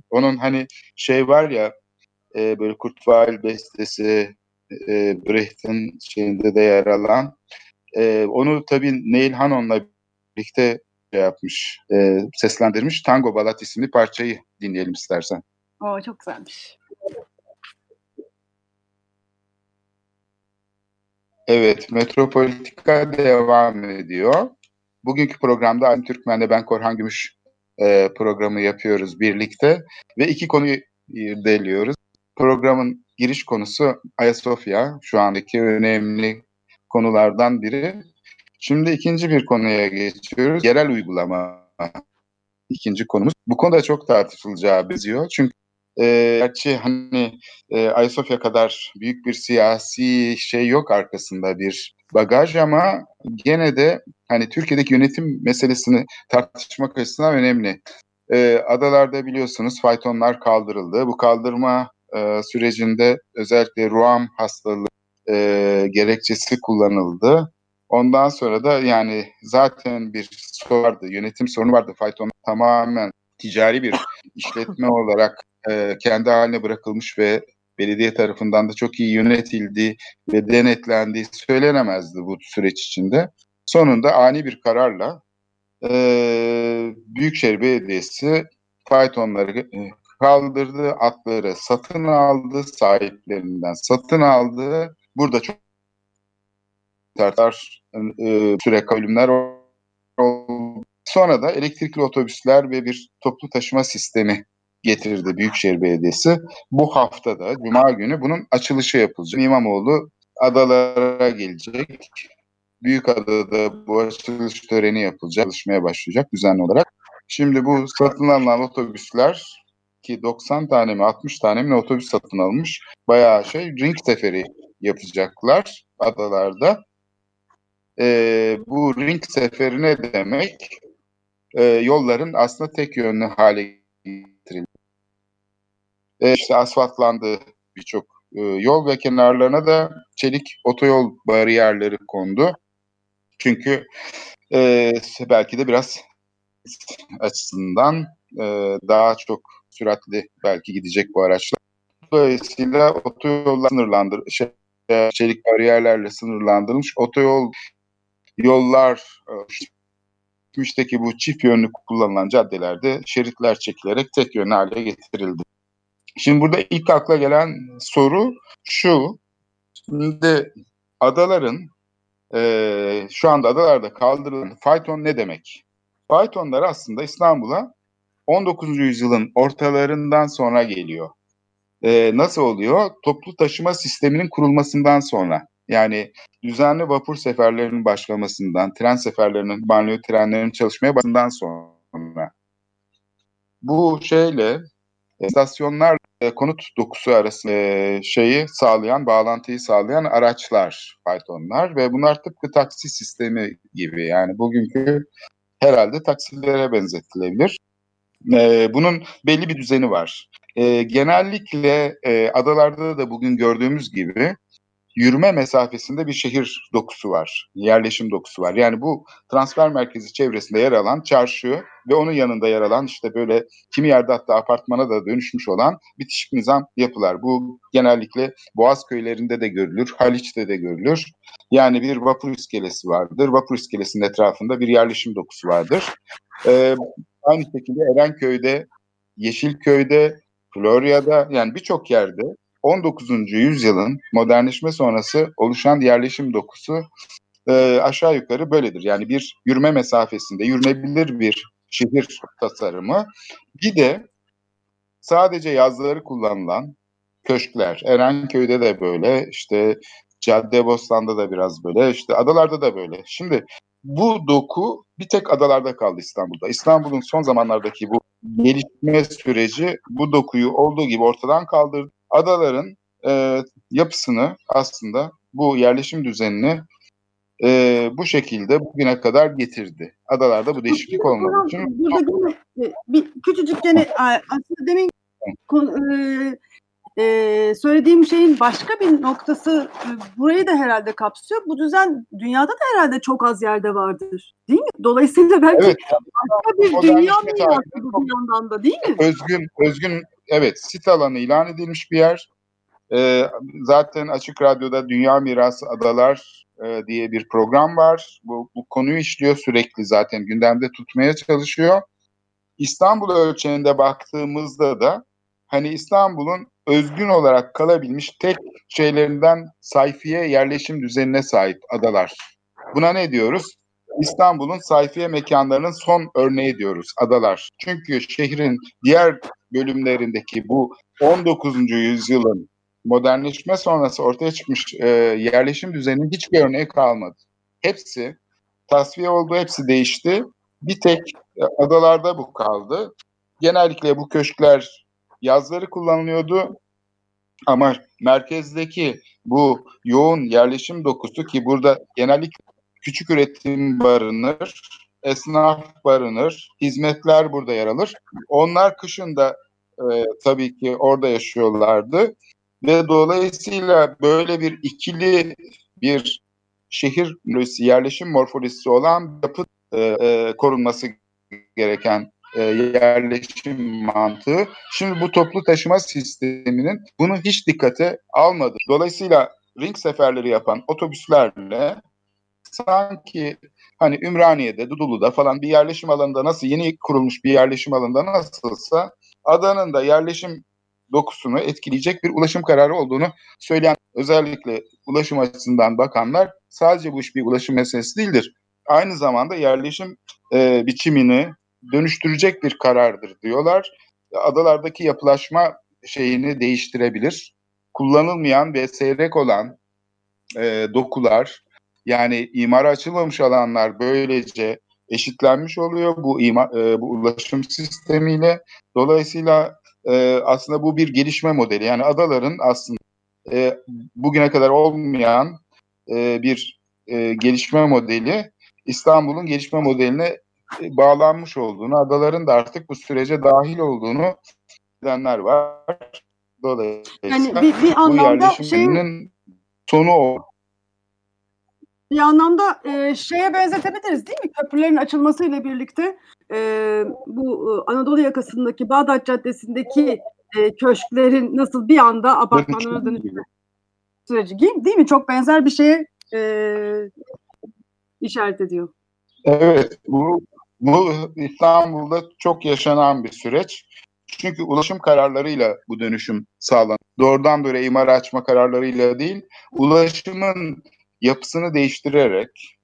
onun hani şey var ya e, böyle Kurt Weill bestesi e, Brecht'in şeyinde de yer alan e, onu tabii Neil Hannon'la birlikte şey yapmış, e, seslendirmiş. Tango Balat isimli parçayı dinleyelim istersen. o çok güzelmiş. Evet, Metropolitika devam ediyor. Bugünkü programda Alim Türkmen'le ben Korhan Gümüş e, programı yapıyoruz birlikte ve iki konuyu irdeliyoruz. Programın giriş konusu Ayasofya, şu andaki önemli konulardan biri. Şimdi ikinci bir konuya geçiyoruz. Yerel uygulama ikinci konumuz. Bu konuda çok tartışılacağı benziyor. Çünkü e, gerçi hani e, Ayasofya kadar büyük bir siyasi şey yok arkasında bir bagaj ama gene de hani Türkiye'deki yönetim meselesini tartışmak açısından önemli. E, adalarda biliyorsunuz faytonlar kaldırıldı. Bu kaldırma e, sürecinde özellikle ruam hastalığı e, gerekçesi kullanıldı. Ondan sonra da yani zaten bir sorun vardı, yönetim sorunu vardı. Fayton tamamen ticari bir işletme olarak e, kendi haline bırakılmış ve belediye tarafından da çok iyi yönetildiği ve denetlendiği söylenemezdi bu süreç içinde. Sonunda ani bir kararla e, Büyükşehir Belediyesi faytonları e, kaldırdı, atları satın aldı, sahiplerinden satın aldı. Burada çok tartar e, süre ölümler oldu. Sonra da elektrikli otobüsler ve bir toplu taşıma sistemi getirdi Büyükşehir Belediyesi. Bu haftada Cuma günü bunun açılışı yapılacak. İmamoğlu adalara gelecek. Büyükada'da bu açılış töreni yapılacak, çalışmaya başlayacak düzenli olarak. Şimdi bu satın alınan otobüsler ki 90 tane mi 60 tane mi otobüs satın almış. Bayağı şey ring seferi yapacaklar adalarda. Ee, bu ring seferi ne demek? Ee, yolların aslında tek yönlü hale getirildi. Ee, işte asfaltlandı birçok e, yol ve kenarlarına da çelik otoyol bariyerleri kondu. Çünkü e, belki de biraz açısından e, daha çok süratli belki gidecek bu araçlar. Dolayısıyla otoyollar sınırlandır, şey, çelik bariyerlerle sınırlandırılmış otoyol yollar e, geçmişteki bu çift yönlü kullanılan caddelerde şeritler çekilerek tek yönlü hale getirildi. Şimdi burada ilk akla gelen soru şu. Şimdi adaların e, şu anda adalarda kaldırılan fayton ne demek? Faytonlar aslında İstanbul'a 19. yüzyılın ortalarından sonra geliyor. E, nasıl oluyor? Toplu taşıma sisteminin kurulmasından sonra. Yani düzenli vapur seferlerinin başlamasından, tren seferlerinin, banliyö trenlerinin çalışmaya başlamasından sonra. Bu şeyle istasyonlar e, konut dokusu arasında e, şeyi sağlayan, bağlantıyı sağlayan araçlar, faytonlar ve bunlar tıpkı taksi sistemi gibi. Yani bugünkü herhalde taksilere benzetilebilir. E, bunun belli bir düzeni var. E, genellikle e, adalarda da bugün gördüğümüz gibi yürüme mesafesinde bir şehir dokusu var, yerleşim dokusu var. Yani bu transfer merkezi çevresinde yer alan çarşı ve onun yanında yer alan işte böyle kimi yerde hatta apartmana da dönüşmüş olan bitişik nizam yapılar. Bu genellikle Boğaz köylerinde de görülür, Haliç'te de görülür. Yani bir vapur iskelesi vardır. Vapur iskelesinin etrafında bir yerleşim dokusu vardır. Ee, aynı şekilde Erenköy'de, Yeşilköy'de, Florya'da yani birçok yerde 19. yüzyılın modernleşme sonrası oluşan yerleşim dokusu e, aşağı yukarı böyledir. Yani bir yürüme mesafesinde yürünebilir bir şehir tasarımı. Bir de sadece yazları kullanılan köşkler. Erenköy'de de böyle, işte Caddebostan'da da biraz böyle, işte adalarda da böyle. Şimdi bu doku bir tek adalarda kaldı İstanbul'da. İstanbul'un son zamanlardaki bu gelişme süreci bu dokuyu olduğu gibi ortadan kaldırdı adaların e, yapısını aslında bu yerleşim düzenini e, bu şekilde bugüne kadar getirdi. Adalarda bu değişiklik olmadı. Şimdi, burada gene, bir küçücük gene aslında demin e, e, söylediğim şeyin başka bir noktası e, burayı da herhalde kapsıyor. Bu düzen dünyada da herhalde çok az yerde vardır. Değil mi? Dolayısıyla belki evet, başka bir dünya mirası bu bir yandan da değil mi? Özgün, özgün evet sit alanı ilan edilmiş bir yer. E, zaten Açık Radyo'da Dünya Mirası Adalar e, diye bir program var. Bu, bu konuyu işliyor sürekli zaten gündemde tutmaya çalışıyor. İstanbul ölçeğinde baktığımızda da hani İstanbul'un özgün olarak kalabilmiş tek şeylerinden sayfiye yerleşim düzenine sahip adalar. Buna ne diyoruz? İstanbul'un sayfiye mekanlarının son örneği diyoruz adalar. Çünkü şehrin diğer bölümlerindeki bu 19. yüzyılın modernleşme sonrası ortaya çıkmış e, yerleşim düzeninin hiçbir örneği kalmadı. Hepsi tasfiye oldu, hepsi değişti. Bir tek e, adalarda bu kaldı. Genellikle bu köşkler yazları kullanılıyordu ama merkezdeki bu yoğun yerleşim dokusu ki burada genellikle küçük üretim barınır, esnaf barınır, hizmetler burada yer alır. Onlar kışın da e, tabii ki orada yaşıyorlardı ve dolayısıyla böyle bir ikili bir şehir yerleşim morfolojisi olan yapı e, e, korunması gereken e, yerleşim mantığı. Şimdi bu toplu taşıma sisteminin bunu hiç dikkate almadı. Dolayısıyla ring seferleri yapan otobüslerle sanki hani Ümraniye'de, Dudullu'da falan bir yerleşim alanında nasıl yeni kurulmuş bir yerleşim alanında nasılsa adanın da yerleşim dokusunu etkileyecek bir ulaşım kararı olduğunu söyleyen özellikle ulaşım açısından bakanlar sadece bu iş bir ulaşım meselesi değildir. Aynı zamanda yerleşim e, biçimini dönüştürecek bir karardır diyorlar. Adalardaki yapılaşma şeyini değiştirebilir. Kullanılmayan ve seyrek olan e, dokular, Yani imara açılmamış alanlar böylece eşitlenmiş oluyor bu ima, e, bu ulaşım sistemiyle. Dolayısıyla e, aslında bu bir gelişme modeli. Yani adaların aslında e, bugüne kadar olmayan e, bir e, gelişme modeli İstanbul'un gelişme modeline bağlanmış olduğunu, adaların da artık bu sürece dahil olduğunu bilenler var. Dolayısıyla Yani bir, bir bu anlamda şey yerleşiminin sonu o. bir anlamda e, şeye benzetebiliriz değil mi? Köprülerin açılmasıyla birlikte e, bu e, Anadolu yakasındaki Bağdat Caddesi'ndeki e, köşklerin nasıl bir anda apartmanlara dönüşme süreci değil, değil mi? Çok benzer bir şeye e, işaret ediyor. Evet, bu, bu İstanbul'da çok yaşanan bir süreç. Çünkü ulaşım kararlarıyla bu dönüşüm sağlanıyor. Doğrudan böyle imar açma kararlarıyla değil, ulaşımın yapısını değiştirerek,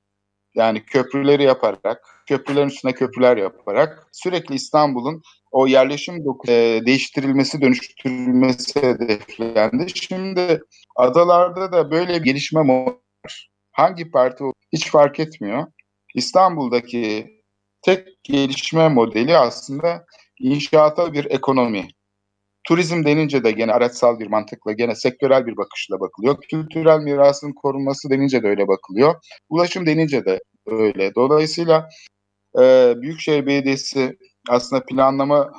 yani köprüleri yaparak, köprülerin üstüne köprüler yaparak sürekli İstanbul'un o yerleşim e, değiştirilmesi, dönüştürülmesi hedeflendi. Şimdi adalarda da böyle bir gelişme var. Hangi parti hiç fark etmiyor. İstanbul'daki tek gelişme modeli aslında inşaata bir ekonomi. Turizm denince de gene araçsal bir mantıkla, gene sektörel bir bakışla bakılıyor. Kültürel mirasın korunması denince de öyle bakılıyor. Ulaşım denince de öyle. Dolayısıyla e, Büyükşehir Belediyesi aslında planlama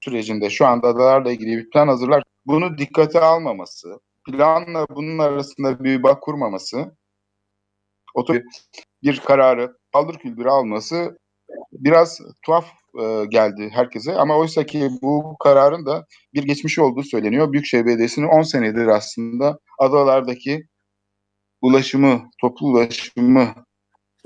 sürecinde şu anda adalarla ilgili bir plan hazırlar. Bunu dikkate almaması, planla bunun arasında bir bağ kurmaması, otur bir kararı paldır küldürü alması biraz tuhaf e, geldi herkese. Ama oysa ki bu kararın da bir geçmişi olduğu söyleniyor. Büyükşehir Belediyesi'nin 10 senedir aslında adalardaki ulaşımı, toplu ulaşımı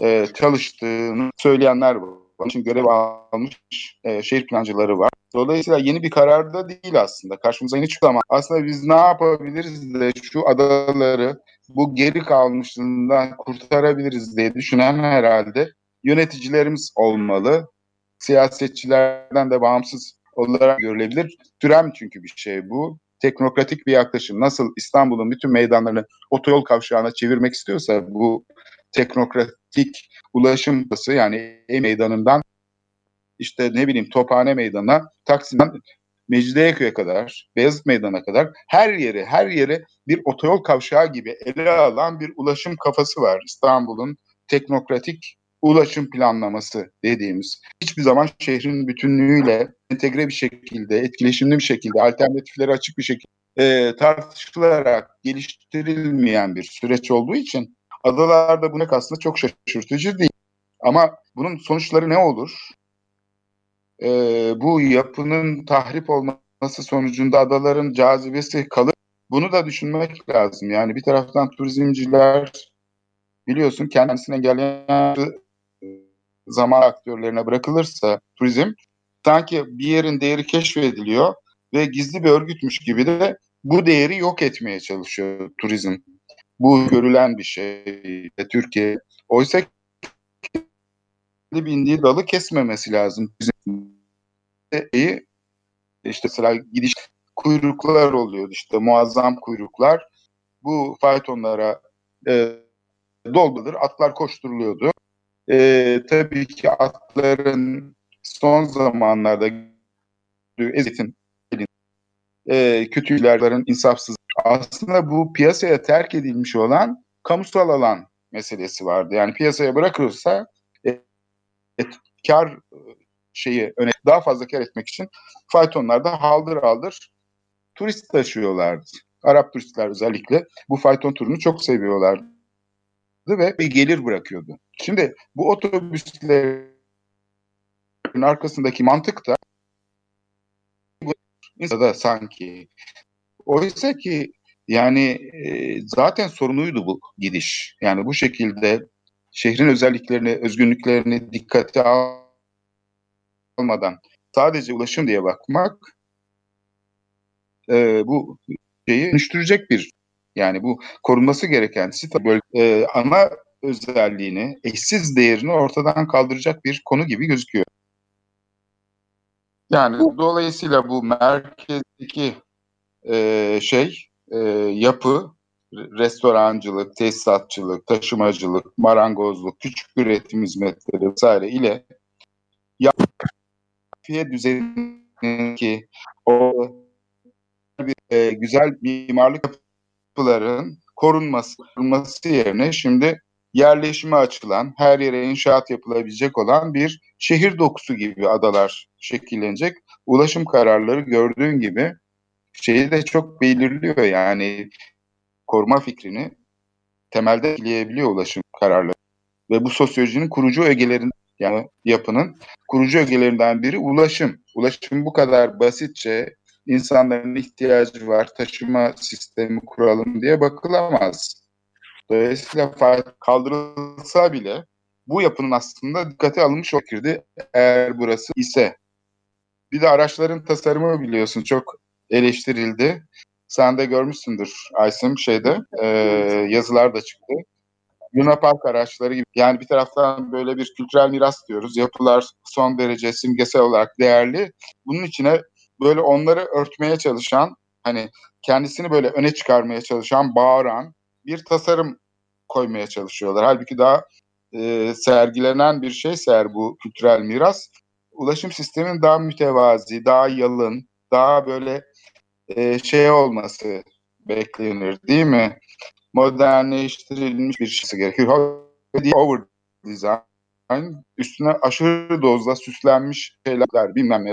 e, çalıştığını söyleyenler var. Onun için görev almış e, şehir plancıları var. Dolayısıyla yeni bir karar da değil aslında. Karşımıza yeni çıktı ama aslında biz ne yapabiliriz de şu adaları bu geri kalmışlığından kurtarabiliriz diye düşünen herhalde yöneticilerimiz olmalı. Siyasetçilerden de bağımsız olarak görülebilir. Türem çünkü bir şey bu. Teknokratik bir yaklaşım. Nasıl İstanbul'un bütün meydanlarını otoyol kavşağına çevirmek istiyorsa bu teknokratik ulaşım yani E meydanından işte ne bileyim Tophane Meydanı'na, Taksim'den Mecidiyeköy'e kadar, Beyazıt Meydanı'na kadar her yeri, her yeri bir otoyol kavşağı gibi ele alan bir ulaşım kafası var İstanbul'un teknokratik ulaşım planlaması dediğimiz. Hiçbir zaman şehrin bütünlüğüyle entegre bir şekilde, etkileşimli bir şekilde, alternatifleri açık bir şekilde e, tartışılarak geliştirilmeyen bir süreç olduğu için adalarda bu ne aslında çok şaşırtıcı değil. Ama bunun sonuçları ne olur? e, bu yapının tahrip olması sonucunda adaların cazibesi kalır. Bunu da düşünmek lazım. Yani bir taraftan turizmciler biliyorsun kendisini engelleyen zaman aktörlerine bırakılırsa turizm sanki bir yerin değeri keşfediliyor ve gizli bir örgütmüş gibi de bu değeri yok etmeye çalışıyor turizm. Bu görülen bir şey Türkiye. Oysa bindiği dalı kesmemesi lazım. İşte mesela gidiş kuyruklar oluyordu işte muazzam kuyruklar. Bu faytonlara e, doldurulur, atlar koşturuluyordu. E, tabii ki atların son zamanlarda ezitin e, kötülerlerin insafsız aslında bu piyasaya terk edilmiş olan kamusal alan meselesi vardı. Yani piyasaya bırakılırsa e, et, kar şeyi öne daha fazla kar etmek için faytonlarda haldır haldır turist taşıyorlardı. Arap turistler özellikle bu fayton turunu çok seviyorlardı ve bir gelir bırakıyordu. Şimdi bu otobüslerin arkasındaki mantık da da sanki oysa ki yani e, zaten sorunuydu bu gidiş. Yani bu şekilde şehrin özelliklerini, özgünlüklerini dikkate almadan sadece ulaşım diye bakmak e, bu şeyi dönüştürecek bir yani bu korunması gereken site bölge, e, ana özelliğini, eşsiz değerini ortadan kaldıracak bir konu gibi gözüküyor. Yani bu, dolayısıyla bu merkezdeki e, şey, e, yapı restorancılık, tesisatçılık, taşımacılık, marangozluk, küçük üretim hizmetleri vesaire ile yapıya düzenindeki o bir e, güzel mimarlık yapıların korunması, korunması yerine şimdi yerleşime açılan, her yere inşaat yapılabilecek olan bir şehir dokusu gibi adalar şekillenecek. Ulaşım kararları gördüğün gibi şeyi de çok belirliyor yani koruma fikrini temelde etkileyebiliyor ulaşım kararları. Ve bu sosyolojinin kurucu ögelerin yani yapının kurucu ögelerinden biri ulaşım. Ulaşım bu kadar basitçe insanların ihtiyacı var, taşıma sistemi kuralım diye bakılamaz. Dolayısıyla kaldırılsa bile bu yapının aslında dikkate alınmış olurdu eğer burası ise. Bir de araçların tasarımı biliyorsun çok eleştirildi. Sen de görmüşsündür Aysim şeyde e, yazılar da çıktı. Luna Park araçları gibi. Yani bir taraftan böyle bir kültürel miras diyoruz. Yapılar son derece simgesel olarak değerli. Bunun içine böyle onları örtmeye çalışan, hani kendisini böyle öne çıkarmaya çalışan, bağıran bir tasarım koymaya çalışıyorlar. Halbuki daha e, sergilenen bir şey eğer bu kültürel miras, ulaşım sistemin daha mütevazi, daha yalın, daha böyle e, şey olması beklenir değil mi? Modernleştirilmiş bir şey gerekiyor. Over design, üstüne aşırı dozda süslenmiş şeyler, bilmem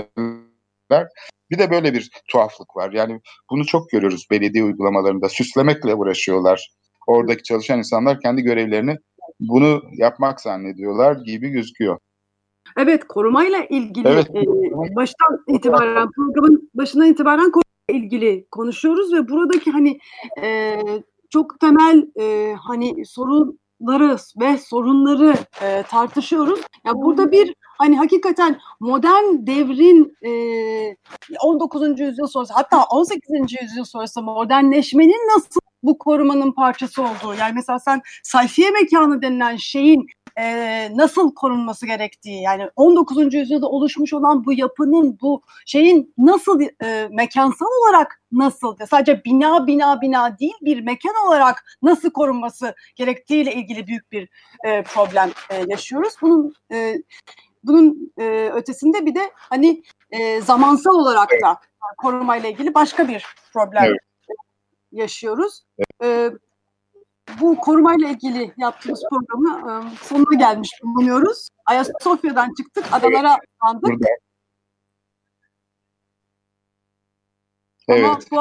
neler. Bir de böyle bir tuhaflık var. Yani bunu çok görüyoruz belediye uygulamalarında. Süslemekle uğraşıyorlar. Oradaki çalışan insanlar kendi görevlerini bunu yapmak zannediyorlar gibi gözüküyor. Evet, korumayla ilgili evet. e, baştan itibaren programın başından itibaren ilgili konuşuyoruz ve buradaki hani e, çok temel e, hani sorunları ve sorunları e, tartışıyoruz. Ya burada bir hani hakikaten modern devrin e, 19. yüzyıl sonrası hatta 18. yüzyıl sonrası modernleşmenin nasıl bu korumanın parçası olduğu. Yani mesela sen sayfiye mekanı denilen şeyin e, nasıl korunması gerektiği yani 19. yüzyılda oluşmuş olan bu yapının bu şeyin nasıl e, mekansal olarak nasıl sadece bina bina bina değil bir mekan olarak nasıl korunması gerektiğiyle ilgili büyük bir e, problem e, yaşıyoruz. Bunun e, bunun e, ötesinde bir de hani e, zamansal olarak da korumayla ilgili başka bir problem evet. yaşıyoruz. Evet. Bu korumayla ilgili yaptığımız programı e, sonuna gelmiş bulunuyoruz. Ayasofya'dan çıktık, adalara atlandık. Evet. bu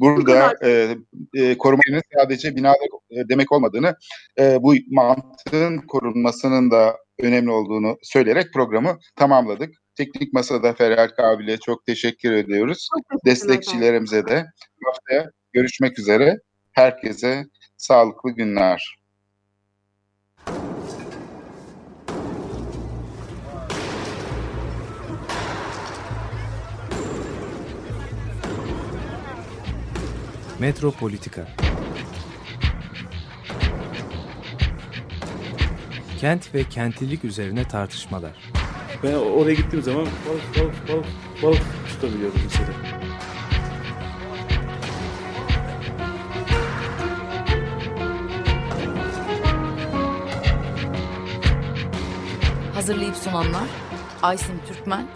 Burada e, e, korumanın sadece binalar e, demek olmadığını, e, bu mantığın korunmasının da önemli olduğunu söyleyerek programı tamamladık. Teknik Masada Feral Kabil'e çok teşekkür ediyoruz. Çok Destekçilerimize de. Haftaya görüşmek üzere. Herkese sağlıklı günler. Metropolitika Kent ve kentlilik üzerine tartışmalar. Ben oraya gittiğim zaman balık balık balık balık tutabiliyordum mesela. Hazırlayıp sunanlar Aysim Türkmen,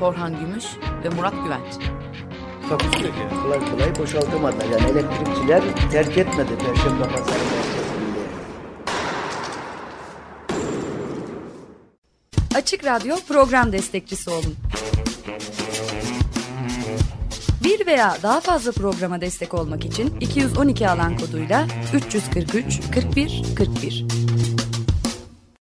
Korhan Gümüş ve Murat Güvenç. Ki. Kolay kolay boşaltamadı. Yani elektrikçiler terk etmedi Perşembe Pazarı merkezinde. Açık Radyo program destekçisi olun. Bir veya daha fazla programa destek olmak için 212 alan koduyla 343 41 41.